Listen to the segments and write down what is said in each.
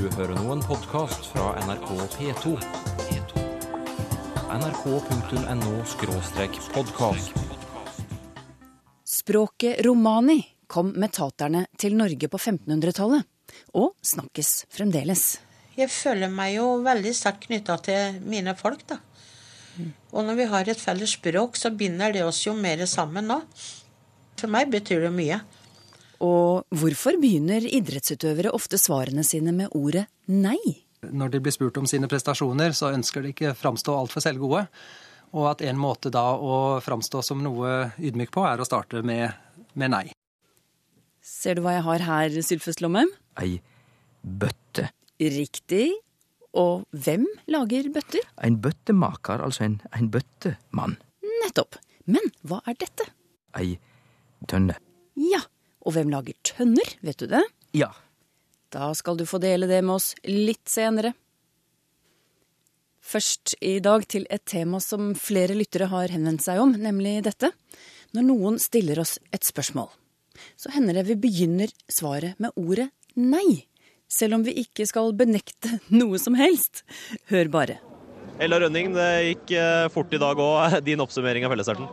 Du hører nå en podkast fra NRK P2. nrk.no-podkast. Språket romani kom med taterne til Norge på 1500-tallet, og snakkes fremdeles. Jeg føler meg jo veldig sterkt knytta til mine folk, da. Og når vi har et felles språk, så binder det oss jo mer sammen nå. For meg betyr det mye. Og hvorfor begynner idrettsutøvere ofte svarene sine med ordet nei? Når de blir spurt om sine prestasjoner, så ønsker de ikke framstå altfor selvgode. Og at en måte da å framstå som noe ydmyk på, er å starte med, med nei. Ser du hva jeg har her, Sylfest Lommem? Ei bøtte. Riktig. Og hvem lager bøtter? En bøttemaker, altså en, en bøttemann. Nettopp. Men hva er dette? Ei tønne. Ja, og hvem lager tønner, vet du det? Ja, Da skal du få dele det med oss litt senere. Først i dag til et tema som flere lyttere har henvendt seg om, nemlig dette. Når noen stiller oss et spørsmål, så hender det vi begynner svaret med ordet nei. Selv om vi ikke skal benekte noe som helst. Hør bare. Ella Rønning, det gikk eh, fort i dag òg. Din oppsummering av fellesstarten?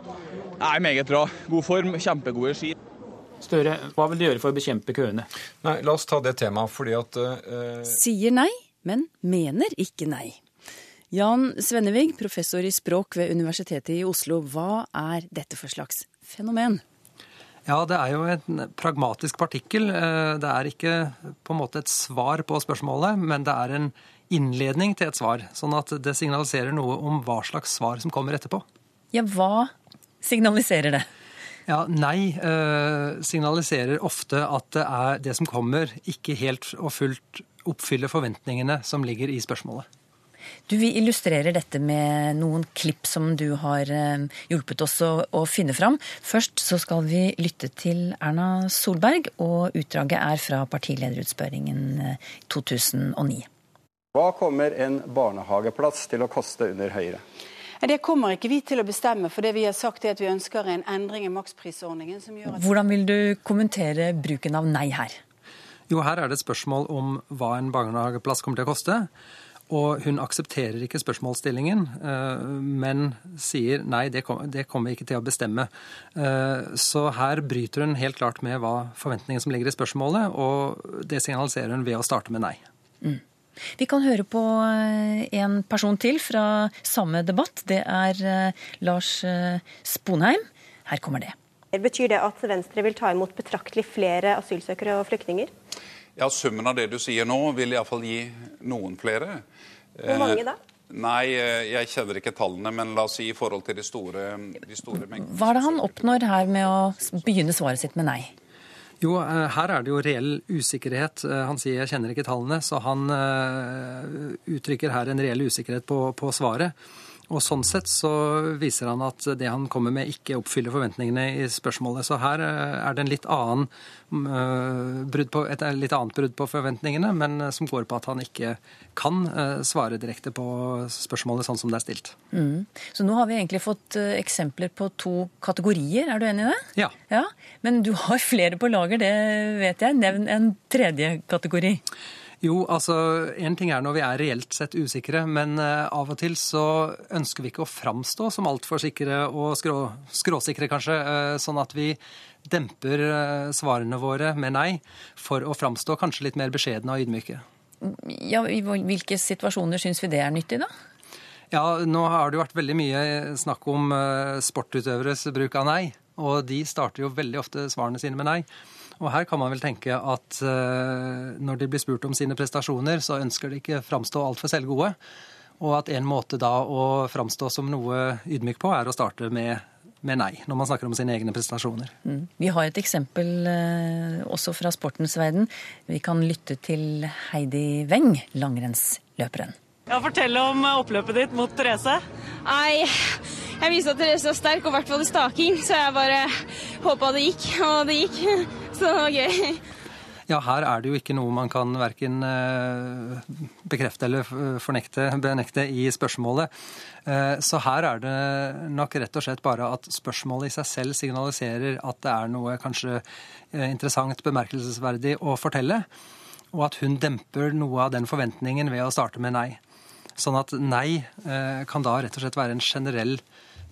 Nei, meget bra. God form, kjempegode ski. Støre, hva vil du gjøre for å bekjempe køene? Nei, la oss ta det temaet, fordi at uh... Sier nei, men mener ikke nei. Jan Svennevig, professor i språk ved Universitetet i Oslo. Hva er dette for slags fenomen? Ja, det er jo en pragmatisk partikkel. Eh, Det er ikke på en måte et svar på spørsmålet, men det er en innledning til et svar. Sånn at det signaliserer noe om hva slags svar som kommer etterpå. Ja, hva signaliserer det? Ja, Nei eh, signaliserer ofte at det, er det som kommer, ikke helt og fullt oppfyller forventningene som ligger i spørsmålet. Du, Vi illustrerer dette med noen klipp som du har eh, hjulpet oss å, å finne fram. Først så skal vi lytte til Erna Solberg, og utdraget er fra partilederutspørringen eh, 2009. Hva kommer en barnehageplass til å koste under Høyre? Det kommer ikke vi til å bestemme, for det vi har sagt er at vi ønsker en endring i maksprisordningen som gjør at Hvordan vil du kommentere bruken av nei her? Jo, her er det et spørsmål om hva en barnehageplass kommer til å koste. Og hun aksepterer ikke spørsmålsstillingen, eh, men sier nei, det kommer vi ikke til å bestemme. Eh, Så her bryter hun helt klart med hva forventningen som ligger i spørsmålet, og det signaliserer hun ved å starte med nei. Vi kan høre på eh, en person til fra samme debatt. Det er eh, Lars eh, Sponheim. Her kommer det. Betyr det at Venstre vil ta imot betraktelig flere asylsøkere og flyktninger? Ja, Summen av det du sier nå, vil iallfall gi noen flere. Hvor mange da? Nei, jeg kjenner ikke tallene, men la oss si i forhold til de store, de store mengdene. Hva er det han oppnår her med å begynne svaret sitt med nei? Jo, eh, her er det jo reell usikkerhet. Eh, Han sier 'jeg kjenner ikke tallene', så han eh, uttrykker her en reell usikkerhet på, på svaret. Og sånn sett så viser han at det han kommer med ikke oppfyller forventningene i spørsmålet. Så her eh, er det en litt annen, eh, brudd på, et litt annet brudd på forventningene, men eh, som går på at han ikke kan svare direkte på spørsmålet sånn som det er stilt. Mm. Så nå har vi egentlig fått eksempler på to kategorier. Er du enig i det? Ja. Ja, Men du har flere på lager, det vet jeg. Nevn en tredje kategori. Jo, altså En ting er når vi er reelt sett usikre, men eh, av og til så ønsker vi ikke å framstå som altfor sikre og skrå, skråsikre, kanskje. eh, sånn at vi demper eh, svarene våre med nei for å framstå kanskje litt mer beskjedne og ydmyke. Ja, I hvilke situasjoner syns vi det er nyttig, da? Ja, nå har det jo vært veldig mye snakk om sportutøveres bruk av nei. Og de starter jo veldig ofte svarene sine med nei. Og her kan man vel tenke at eh, når de blir spurt om sine prestasjoner, så ønsker de ikke framstå altfor selvgode. Og at en måte da å framstå som noe ydmyk på, er å starte med, med nei, når man snakker om sine egne prestasjoner. Mm. Vi har et eksempel eh, også fra sportens verden. Vi kan lytte til Heidi Weng, langrennsløperen. Ja, Fortell om oppløpet ditt mot Therese. Nei, jeg visste at Therese var sterk, og i hvert fall i staking, så jeg bare håpa det gikk, og det gikk. Så gøy. Ja, her er det jo ikke noe man kan verken eh, bekrefte eller fornekte, benekte i spørsmålet. Eh, Så her er det nok rett og slett bare at spørsmålet i seg selv signaliserer at det er noe kanskje eh, interessant, bemerkelsesverdig å fortelle. og at hun demper noe av den forventningen ved å starte med nei. Sånn at nei kan da rett og slett være en generell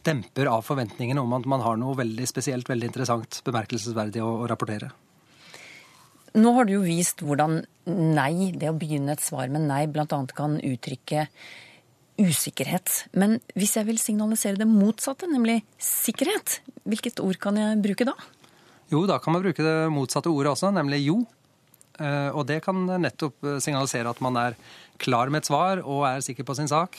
demper av forventningene om at man har noe veldig spesielt, veldig interessant, bemerkelsesverdig å, å rapportere. Nå har du jo vist hvordan nei, det å begynne et svar med nei, bl.a. kan uttrykke usikkerhet. Men hvis jeg vil signalisere det motsatte, nemlig sikkerhet, hvilket ord kan jeg bruke da? Jo, da kan man bruke det motsatte ordet også, nemlig jo. Eh, og det kan nettopp signalisere at man er klar med et svar og er sikker på sin sak.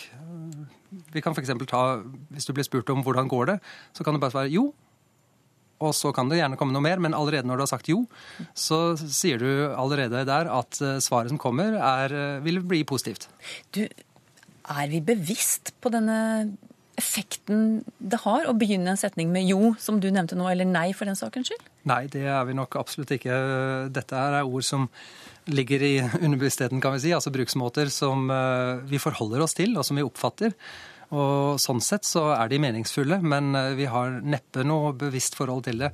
Vi kan f.eks. ta, hvis du blir spurt om hvordan går det, så kan du bare svare jo. Og så kan det gjerne komme noe mer, men allerede når du har sagt jo, så sier du allerede der at eh, svaret som kommer, er, eh, vil bli positivt. Du, er vi bevisst på denne effekten det har å begynne en setning med jo, som du nevnte nå, eller nei for den sakens skyld? Nei, det er vi nok absolutt ikke. Dette er ord som ligger i underbevisstheten, kan vi si. Altså bruksmåter som eh, vi forholder oss til, og som vi oppfatter. Og sånn sett så er de meningsfulle, men eh, vi har neppe noe bevisst forhold til det.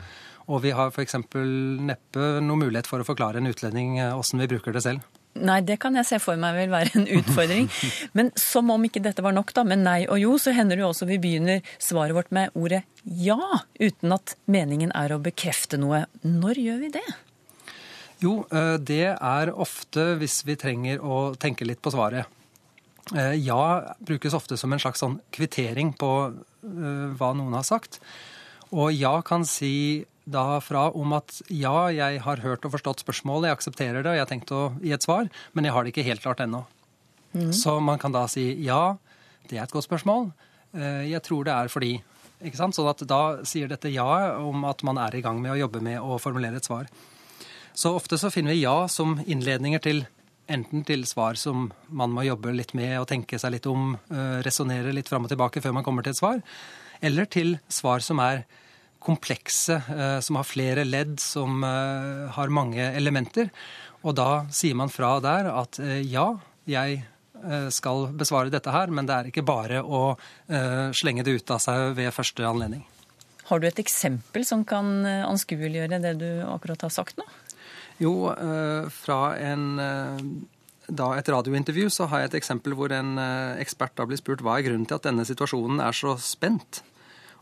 Og vi har f.eks. neppe noe mulighet for å forklare en utlending eh, åssen vi bruker det selv. Nei, det kan jeg se for meg vil være en utfordring. Men som om ikke dette var nok, da, med nei og jo, så hender det jo også vi begynner svaret vårt med ordet ja, uten at meningen er å bekrefte noe. Når gjør vi det? Jo, det er ofte hvis vi trenger å tenke litt på svaret. Eh, ja brukes ofte som en slags sånn kvittering på eh, hva noen har sagt. Og ja kan si da fra om at ja, jeg har hørt og forstått spørsmålet, jeg aksepterer det, og jeg har tenkt å gi et svar, men jeg har det ikke helt klart ennå. Mm. Så man kan da si ja, det er et godt spørsmål, eh, jeg tror det er fordi. Ikke sant? Sånn at da sier dette ja om at man er i gang med å jobbe med å formulere et svar. Så ofte så finner vi ja som innledninger til enten til svar som man må jobbe litt med og tenke seg litt om, uh, resonnere litt fram og tilbake før man kommer til et svar, eller til svar som er komplekse, uh, som har flere ledd, som uh, har mange elementer. Og da sier man fra der at ja, jeg skal besvare dette her, men det er ikke bare å slenge det ut av seg ved første anledning. Har du et eksempel som kan anskueliggjøre det du akkurat har sagt nå? Jo, eh, fra en, eh, da et radiointervju så har jeg et eksempel hvor en eh, ekspert da blir spurt hva er grunnen til at denne situasjonen er så spent.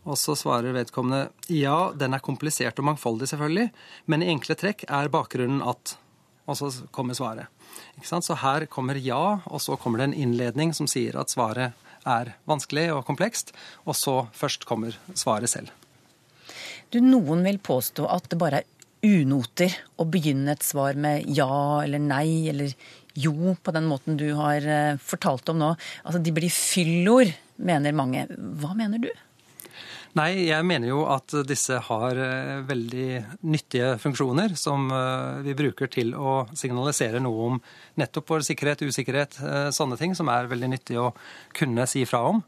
Og så svarer vedkommende ja, den er komplisert og mangfoldig, selvfølgelig, men i enkle trekk er bakgrunnen at Og så kommer svaret. Så her kommer ja, og så kommer det en innledning som sier at svaret er vanskelig og komplekst, og så først kommer svaret selv. Du, Noen vil påstå at det bare er unoter å begynne et svar med ja eller nei eller jo på den måten du har eh, fortalt om nå. Altså, De blir fyllord, mener mange. Hva mener du? Nei, jeg mener jo at disse har eh, veldig nyttige funksjoner som eh, vi bruker til å signalisere noe om nettopp vår sikkerhet, usikkerhet, sånne ting som er veldig nyttig å kunne si fra om.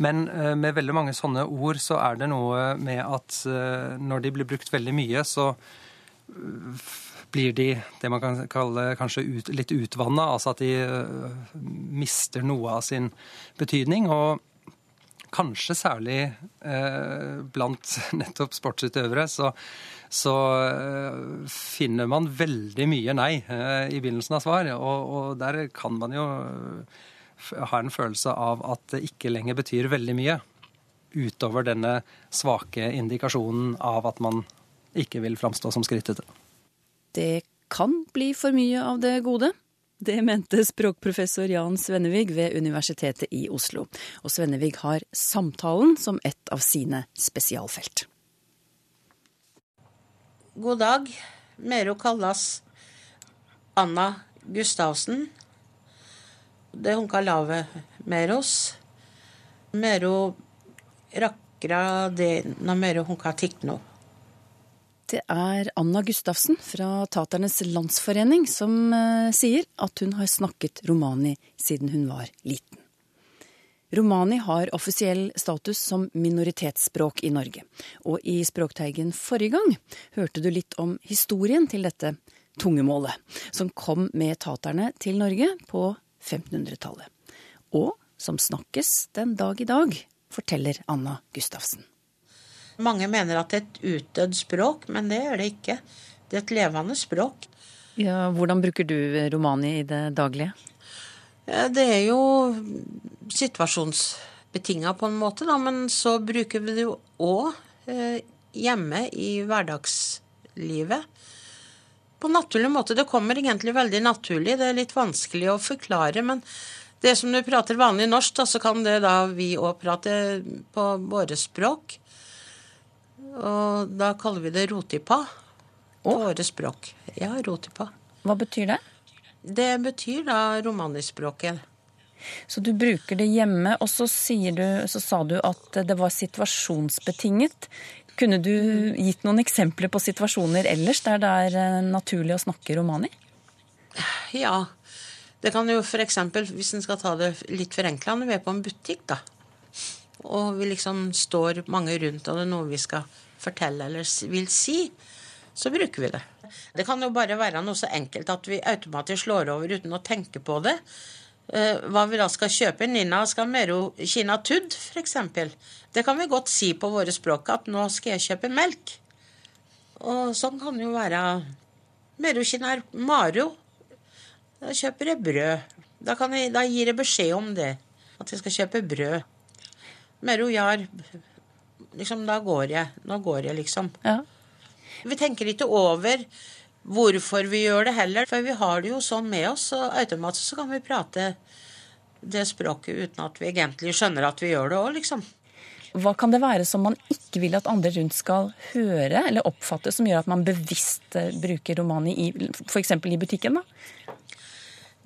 Men eh, med veldig mange sånne ord så er det noe med at eh, når de blir brukt veldig mye, så eh, blir de det man kan kalle kanskje ut, litt utvanna. Altså at de mister noe av sin betydning. Og kanskje særlig eh, blant nettopp sportsutøvere så, så eh, finner man veldig mye nei eh, i begynnelsen av svar. Og, og der kan man jo ha en følelse av at det ikke lenger betyr veldig mye. Utover denne svake indikasjonen av at man ikke vil framstå som skrittete. Det kan bli for mye av det gode. Det mente språkprofessor Jan Svennevig ved Universitetet i Oslo. Og Svennevig har samtalen som et av sine spesialfelt. God dag. Mero kalles Anna Gustavsen det hun kan lave med oss. Mero rakra det når mero hun kan tikno. Det er Anna Gustavsen fra Taternes Landsforening som uh, sier at hun har snakket romani siden hun var liten. Romani har offisiell status som minoritetsspråk i Norge. Og i Språkteigen forrige gang hørte du litt om historien til dette tungemålet, som kom med taterne til Norge på 1500-tallet. Og som snakkes den dag i dag, forteller Anna Gustavsen. Mange mener at det er et utdødd språk, men det er det ikke. Det er et levende språk. Ja, hvordan bruker du romani i det daglige? Det er jo situasjonsbetinga på en måte, da, men så bruker vi det jo òg eh, hjemme i hverdagslivet. På naturlig måte. Det kommer egentlig veldig naturlig. Det er litt vanskelig å forklare, men det som du prater vanlig norsk, da, så kan det da vi òg prate på våre språk. Og da kaller vi det rotipa. På våre språk. Ja, rotipa. Hva betyr det? Det betyr da romanispråket. Så du bruker det hjemme, og så, du, så sa du at det var situasjonsbetinget. Kunne du gitt noen eksempler på situasjoner ellers der det er eh, naturlig å snakke romani? Ja. Det kan jo f.eks., hvis en skal ta det litt forenkla, når vi er på en butikk, da. Og vi liksom står mange rundt, og det er noe vi skal fortelle eller vil si, så bruker vi det. Det kan jo bare være noe så enkelt at vi automatisk slår over uten å tenke på det. Eh, hva vi da skal kjøpe. Nina skal mero kina tudd, f.eks. Det kan vi godt si på våre språk at nå skal jeg kjøpe melk. Og sånn kan det jo være mero kinar maro. Da kjøper jeg brød. Da, jeg, da, gir jeg beskjed om det. At jeg skal kjøpe brød. Mero jar Liksom, da går jeg. Nå går jeg, liksom. Ja. Vi tenker ikke over hvorfor vi gjør det heller, for vi har det jo sånn med oss, og automatisk så kan vi prate det språket uten at vi egentlig skjønner at vi gjør det òg, liksom. Hva kan det være som man ikke vil at andre rundt skal høre eller oppfatte, som gjør at man bevisst eh, bruker romani i f.eks. i butikken? da?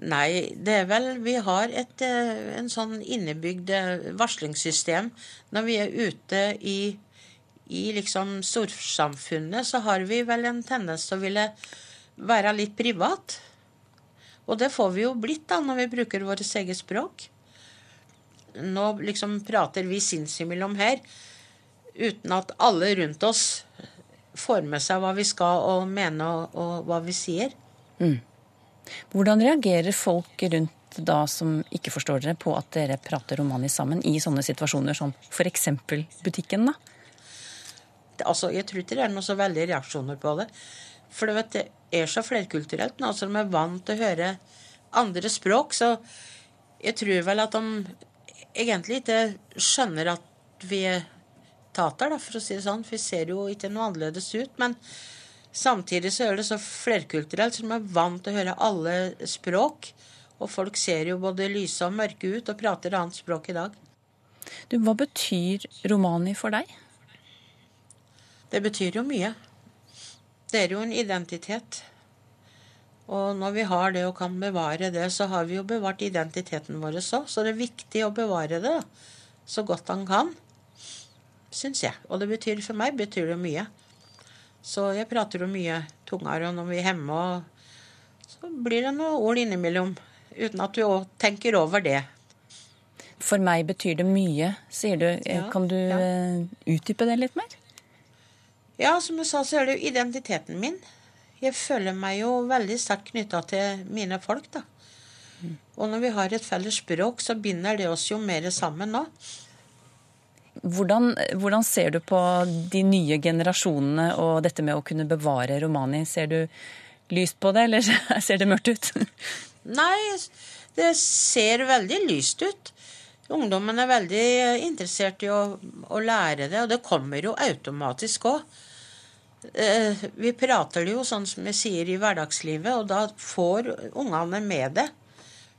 Nei, det er vel Vi har et eh, en sånn innebygd eh, varslingssystem når vi er ute i i liksom storsamfunnet så har vi vel en tendens til å ville være litt privat. Og det får vi jo blitt da når vi bruker vårt eget språk. Nå liksom prater vi sinnsimellom her uten at alle rundt oss får med seg hva vi skal og mene og, og hva vi sier. Mm. Hvordan reagerer folk rundt da som ikke forstår dere, på at dere prater romani sammen i sånne situasjoner som f.eks. butikken? da? altså, Jeg tror ikke det er noe så veldig reaksjoner på det. For vet, det er så flerkulturelt nå, de er vant til å høre andre språk. Så jeg tror vel at de egentlig ikke skjønner at vi er tater, da, for å si det sånn. For vi ser jo ikke noe annerledes ut. Men samtidig så er det så flerkulturelt, så de er vant til å høre alle språk. Og folk ser jo både lyse og mørke ut og prater annet språk i dag. Du, Hva betyr romani for deg? Det betyr jo mye. Det er jo en identitet. Og når vi har det og kan bevare det, så har vi jo bevart identiteten vår òg. Så det er viktig å bevare det så godt han kan, syns jeg. Og det betyr for meg betyr det mye. Så jeg prater jo mye tungere når vi er hjemme, og så blir det noen ord innimellom. Uten at du òg tenker over det. For meg betyr det mye, sier du. Ja, kan du ja. Eh, utdype det litt mer? Ja, som jeg sa, så er det jo identiteten min. Jeg føler meg jo veldig sterkt knytta til mine folk, da. Og når vi har et felles språk, så binder det oss jo mer sammen nå. Hvordan, hvordan, ser du på de nye generasjonene og dette med å kunne bevare romani? Ser du lyst på det, eller ser det mørkt ut? Nei, det ser veldig lyst ut. Ungdommen er veldig interessert i å, å lære det, og det kommer jo automatisk òg. Eh, vi prater det jo sånn som vi sier i hverdagslivet, og da får ungene med det.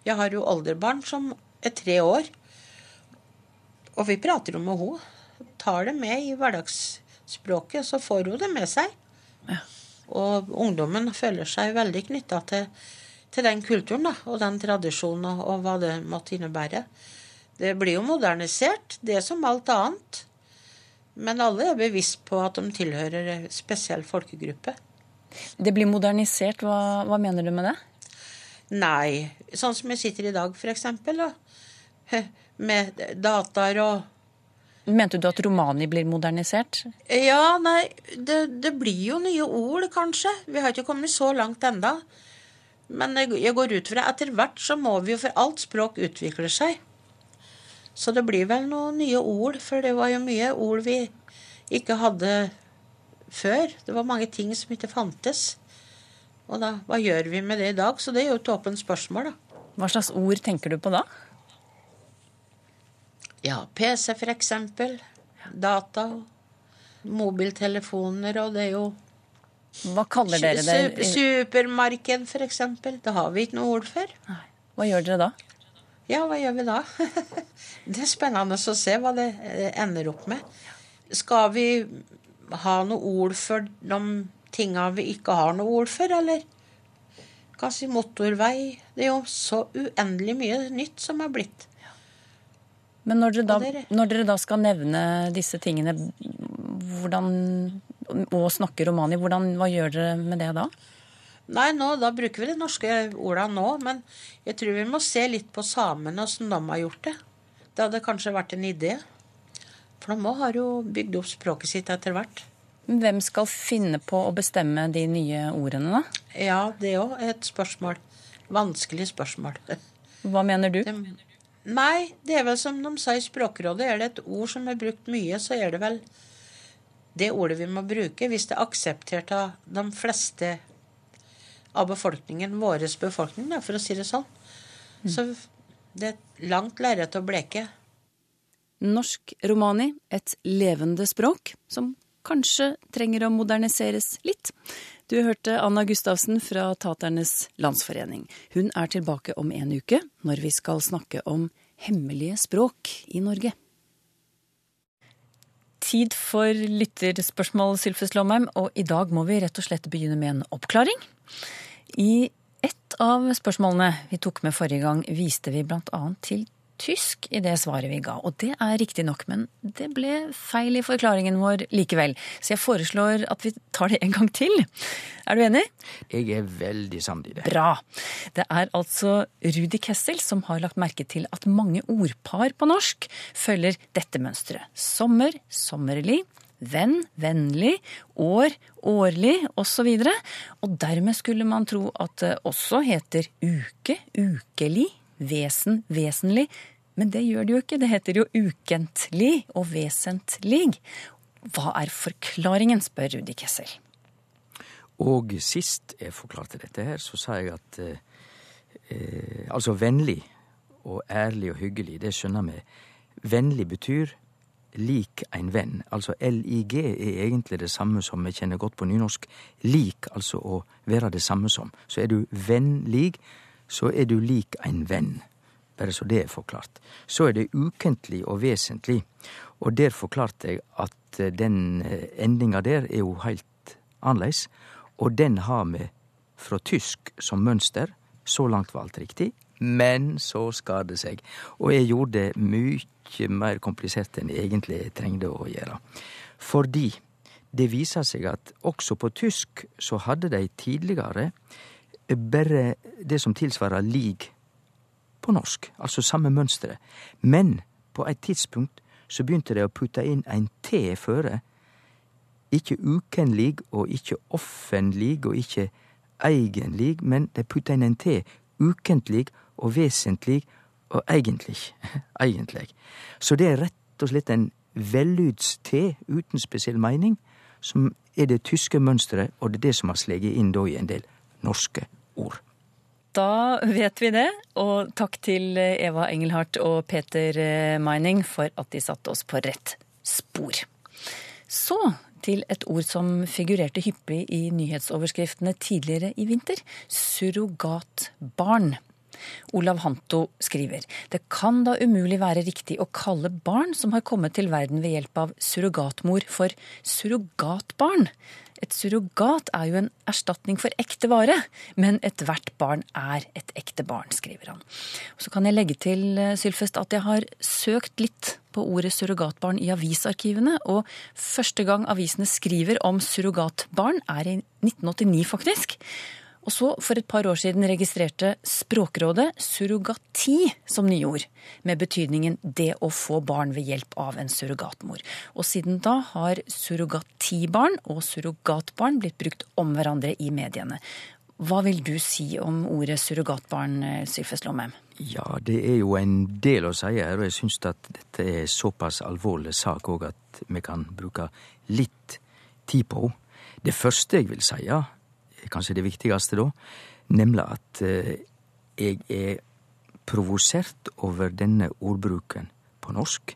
Jeg har jo olderbarn som er tre år, og vi prater jo med henne. Tar det med i hverdagsspråket, så får hun det med seg. Ja. Og ungdommen føler seg veldig knytta til, til, den kulturen da, og den tradisjonen og, og hva det måtte innebære. Det blir jo modernisert, det som alt annet. Men alle er bevisst på at de tilhører en spesiell folkegruppe. Det blir modernisert, hva, hva mener du med det? Nei, sånn som jeg sitter i dag, f.eks. Med dataer og Mente du at romani blir modernisert? Ja, nei, det, det, blir jo nye ord, kanskje. Vi har ikke kommet så langt enda. Men jeg går ut fra etter hvert så må vi jo, for alt språk utvikler seg. Så det blir vel noen nye ord, for det var jo mye ord vi ikke hadde før. Det var mange ting som ikke fantes. Og da, hva gjør vi med det i dag? Så det er jo et åpent spørsmål, da. Hva slags ord tenker du på da? Ja, PC for eksempel. Data. Mobiltelefoner, og det er jo Hva kaller dere det? Su- Supermarked, for eksempel. Det har vi ikke noe ord for. Hva gjør dere da? Ja, hva gjør vi da? det er spennende å se hva det eh, ender opp med. Skal vi ha noe ord for de tinga vi ikke har noe ord for, eller? Hva si motorvei? Det er jo så uendelig mye nytt som er blitt. Men når dere, da, når dere da skal nevne disse tingene hvordan, og snakke romani, hvordan, hva gjør dere med det da? Nei, nå, da bruker vi de norske ordene nå, men jeg tror vi må se litt på samene, åssen de har gjort det. Det hadde kanskje vært en idé. For de har jo bygd opp språket sitt etter hvert. Hvem skal finne på å bestemme de nye ordene, da? Ja, det er òg et spørsmål. Vanskelig spørsmål. Hva mener du? Det mener du? Nei, det er vel som de sa i Språkrådet, er det et ord som er brukt mye, så er det vel det ordet vi må bruke hvis det er akseptert av de fleste av befolkningen, vår befolkning, da, for å si det sånn. Så det er et langt lerret å bleke. Norsk romani, et levende språk som kanskje trenger å moderniseres litt. Du hørte Anna Gustavsen fra Taternes Landsforening. Hun er tilbake om en uke, når vi skal snakke om hemmelige språk i Norge. Tid for lytterspørsmål, Sylfes Lomheim, og i dag må vi rett og slett begynne med en oppklaring. I ett av spørsmålene vi tok med forrige gang, viste vi annet til tysk i det svaret vi ga. Og det er riktig nok, men det ble feil i forklaringen vår likevel. Så jeg foreslår at vi tar det en gang til. Er du enig? Jeg er veldig samd i det. Bra. Det er altså Rudi Kessel som har lagt merke til at mange ordpar på norsk følger dette mønsteret. Sommer, sommerlig. Venn, vennlig, år, årlig osv. Og, og dermed skulle man tro at det også heter uke, ukelig, vesen, vesentlig. Men det gjør det jo ikke. Det heter jo ukentlig og vesentlig. Hva er forklaringen, spør Rudi Kessel. Og sist jeg forklarte dette her, så sa jeg at eh, altså vennlig og ærlig og hyggelig, det skjønner vi. Vennlig betyr lik ein venn. Altså LIG er egentlig det samme som vi kjenner godt på nynorsk. Lik, altså å være det samme som. Så er du vennlig, så er du lik ein venn. Bare så det er forklart. Så er det ukentlig og vesentlig. Og der forklarte jeg at eh, den eh, endinga der er jo heilt annerleis. Og den har vi fra tysk som mønster. Så langt var alt riktig. Men så skar det seg. Og jeg gjorde det mye mer komplisert enn jeg egentlig trengte å gjøre. Fordi det viser seg at også på tysk så hadde de tidligere bare det som tilsvarer lig på norsk, altså samme mønsteret. Men på et tidspunkt så begynte de å putte inn ein T føre. Ikke ukenlig og ikke offentlig og ikke egentlig, men de putta inn en T. Ukentlig og vesentlig og egentlig. egentlig. Så det er rett og slett en vellyds-T uten spesiell mening, som er det tyske mønsteret, og det er det som har sleget inn da i en del norske ord. Da vet vi det, og takk til Eva Engelhardt og Peter Meining for at de satte oss på rett spor. Så til et ord som figurerte hyppig i nyhetsoverskriftene tidligere i vinter surrogatbarn. Olav Hanto skriver det kan da umulig være riktig å kalle barn som har kommet til verden ved hjelp av surrogatmor for surrogatbarn. Et surrogat er jo en erstatning for ekte vare, men ethvert barn er et ekte barn, skriver han. Så kan jeg legge til, Sylfest, at jeg har søkt litt på ordet surrogatbarn i avisarkivene, og første gang avisene skriver om surrogatbarn er i 1989, faktisk. Og så, for et par år siden, registrerte Språkrådet surrogati som nyord, med betydningen det å få barn ved hjelp av en surrogatmor. Og siden da har surrogatibarn og surrogatbarn blitt brukt om hverandre i mediene. Hva vil du si om ordet surrogatbarn, Sylfes Lomheim? Ja, det er jo en del å si her, og jeg syns at dette er såpass alvorlig sak òg at vi kan bruke litt tid på. Det første jeg vil si, kanskje det viktigste da, nemlig at eh, jeg er provosert over denne ordbruken på norsk.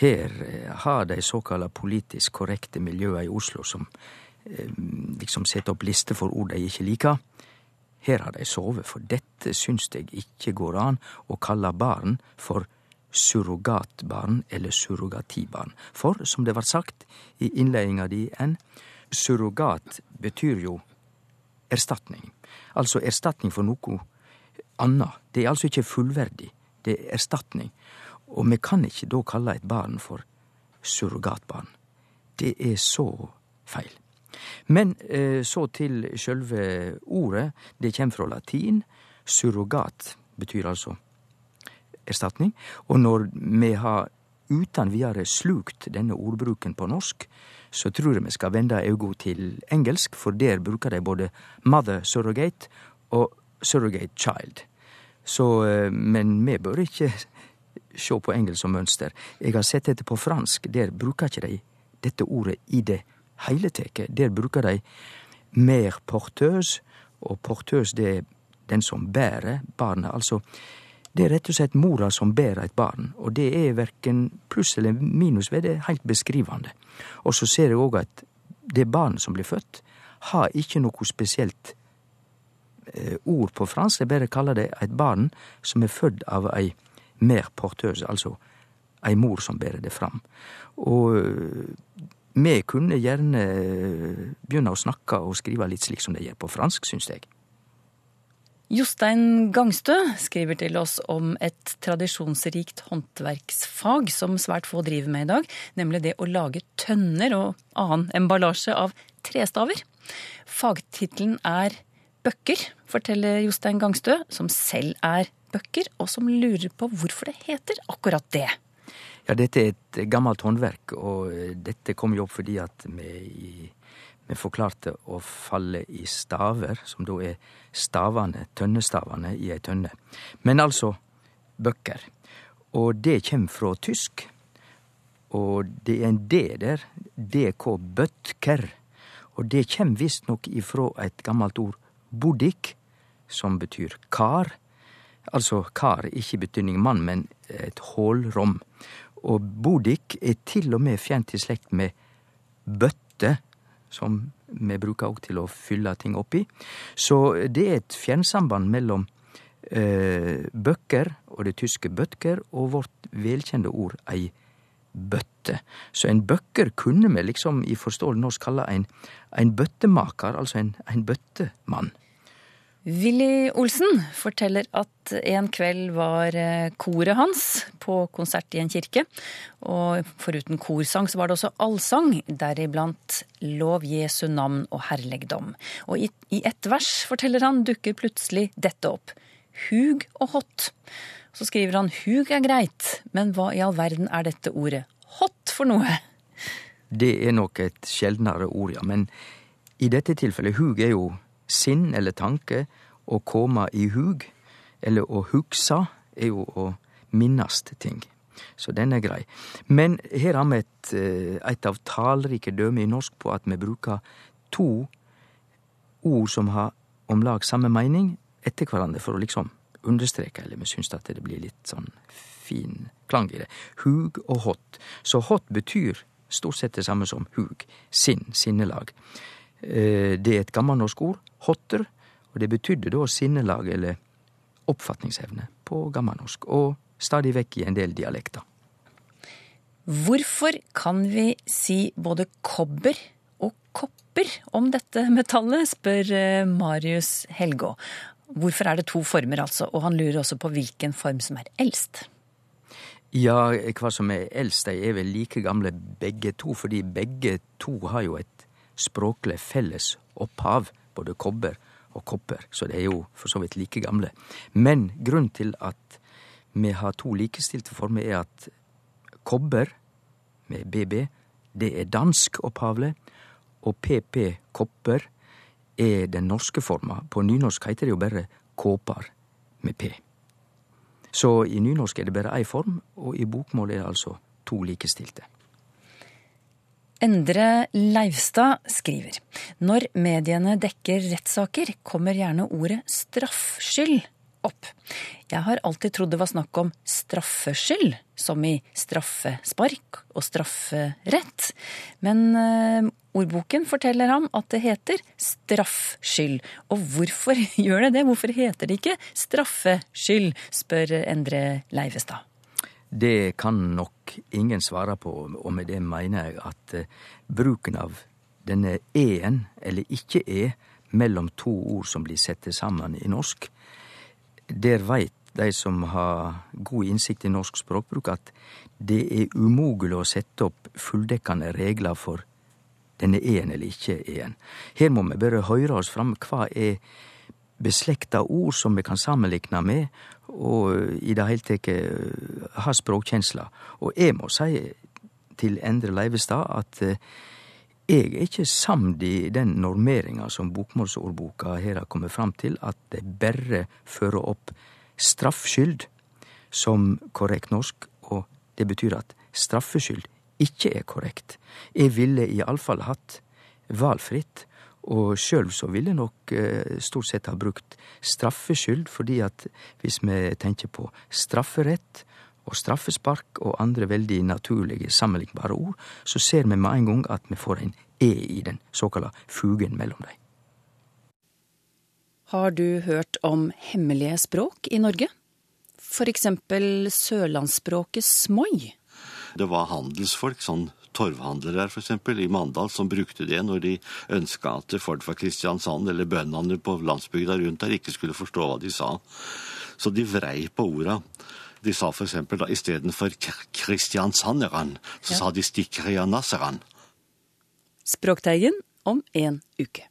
Her eh, har de såkalla politisk korrekte miljøa i Oslo som eh, liksom setter opp lister for ord de ikke liker. Her har de sovet, for dette syns jeg ikke går an å kalle barn for surrogatbarn eller surrogatibarn. For, som det var sagt i innledninga di, N, surrogat betyr jo erstatning. Altså erstatning for noe anna. Det er altså ikke fullverdig. Det er erstatning. Og vi kan ikke da kalle et barn for surrogatbarn. Det er så feil. Men eh, så til sjølve ordet. Det kjem fra latin. Surrogat betyr altså erstatning. Og når vi har uten videre slukt denne ordbruken på norsk, så tror jeg vi skal vende auga til engelsk, for der bruker de både mother surrogate og surrogate child. Så, eh, men vi bør ikke se på engelsk som mønster. Jeg har sett dette på fransk. Der bruker ikke dei dette ordet i det heile teke. Der bruker de mer portøs, og portøs det er den som bærer barnet. Altså, det er rett og slett mora som bærer et barn, og det er verken pluss eller minus ved det, heilt beskrivende. Og så ser jeg òg at det barnet som blir født, har ikke noe spesielt eh, ord på fransk, jeg bare kaller det et barn som er født av ei mer portøs, altså ei mor som bærer det fram. Og vi kunne gjerne begynne å snakke og skrive litt slik som de gjør på fransk, syns jeg. Jostein Gangstø skriver til oss om et tradisjonsrikt håndverksfag som svært få driver med i dag, nemlig det å lage tønner og annen emballasje av trestaver. Fagtittelen er bøkker, forteller Jostein Gangstø, som selv er bøkker, og som lurer på hvorfor det heter akkurat det. Ja, dette er et gammelt håndverk, og dette kom jo opp fordi at vi i vi forklarte å falle i staver, som da er stavane, tønnestavane i ei tønne. Men altså bøkker. Og det kjem fra tysk. Og det er en D der. DK bøtker. Og det kjem visstnok ifrå et gammelt ord bodik, som betyr kar. Altså kar, ikke i betydning mann, men et hålrom. Og bodik er til og med fjernt i slekt med bøtte, som vi bruker òg til å fylle ting oppi. Så det er et fjernsamband mellom eh, bøkker og det tyske bøtker og vårt velkjente ord ei bøtte. Så en bøkker kunne vi liksom i forståelig norsk kalle en, en bøttemaker, altså en, en bøttemann. Willy Olsen forteller at en kveld var eh, koret hans på konsert i en kirke. Og foruten korsang så var det også allsang, deriblant Lov Jesu navn og herlegdom. Og i, i ett vers, forteller han, dukker plutselig dette opp. Hug og hot. Så skriver han hug er greit, men hva i all verden er dette ordet hot for noe? Det er nok et sjeldnere ord, ja. Men i dette tilfellet, hug er jo sinn eller tanke, å komme i hug, eller å hugsa, er jo å minnast ting. Så den er grei. Men her har vi et, et av talrike døme i norsk på at vi bruker to ord som har om lag samme mening, etter hverandre, for å liksom understreke, eller vi syns at det blir litt sånn fin klang i det. Hug og hot. Så hot betyr stort sett det samme som hug. Sinn, sinnelag. Det er et gammelnorsk ord. Hotter. Og det betydde da sinnelag eller oppfatningsevne på gammelnorsk. Og stadig vekk i en del dialekter. Hvorfor kan vi si både kobber og kopper om dette metallet, spør Marius Helgå. Hvorfor er det to former, altså? Og han lurer også på hvilken form som er eldst. Ja, hva som er eldst, de er vel like gamle begge to, fordi begge to har jo et språklig felles opphav, både kobber og kopper, så de er jo for så vidt like gamle. Men grunnen til at vi har to likestilte former, er at kobber, med BB, det er dansk opphavlig, og PP, kopper, er den norske forma. På nynorsk heiter det jo bare kåpar, med P. Så i nynorsk er det bare ei form, og i bokmål er det altså to likestilte. Endre Leivstad skriver når mediene dekker rettssaker, kommer gjerne ordet straffskyld opp. Jeg har alltid trodd det var snakk om straffskyld, som i straffespark og strafferett. Men eh, ordboken forteller ham at det heter straffskyld. Og hvorfor gjør det det? Hvorfor heter det ikke straffskyld, spør Endre Leivestad. Det kan nok ingen svare på, og med det mener jeg at eh, bruken av denne e-en, eller ikke-e, mellom to ord som blir sette sammen i norsk, der veit de som har god innsikt i norsk språkbruk, at det er umulig å sette opp fulldekkende regler for denne e-en eller ikke er-en. Her må vi bare høre oss fram hva er beslekta ord som vi kan sammenlikne med, og i det hele tatt eh, ha språkkjensla. Og jeg må si til Endre Leivestad at eh, jeg er ikke samd i den normeringa som bokmålsordboka her har kommet fram til, at det bare fører opp straffskyld som korrekt norsk, og det betyr at straffskyld ikke er korrekt. Jeg ville iallfall hatt valfritt, og sjøl så ville jeg nok eh, stort sett ha brukt straffskyld, fordi at hvis vi tenker på strafferett og straffespark og andre veldig naturlige, sammenlignbare ord, så ser vi med en gang at vi får en E i den såkalla fugen mellom dem. Har du hørt om hemmelige språk i Norge? For eksempel sørlandsspråket smoi. Det var handelsfolk, sånn torvhandlere for eksempel, i Mandal, som brukte det når de ønska at folk fra Kristiansand eller bøndene på landsbygda rundt der ikke skulle forstå hva de sa. Så de vrei på orda. De sa for eksempel da istedenfor kristiansanderan, så ja. sa de stikkrianasserne. Språkteigen om en uke.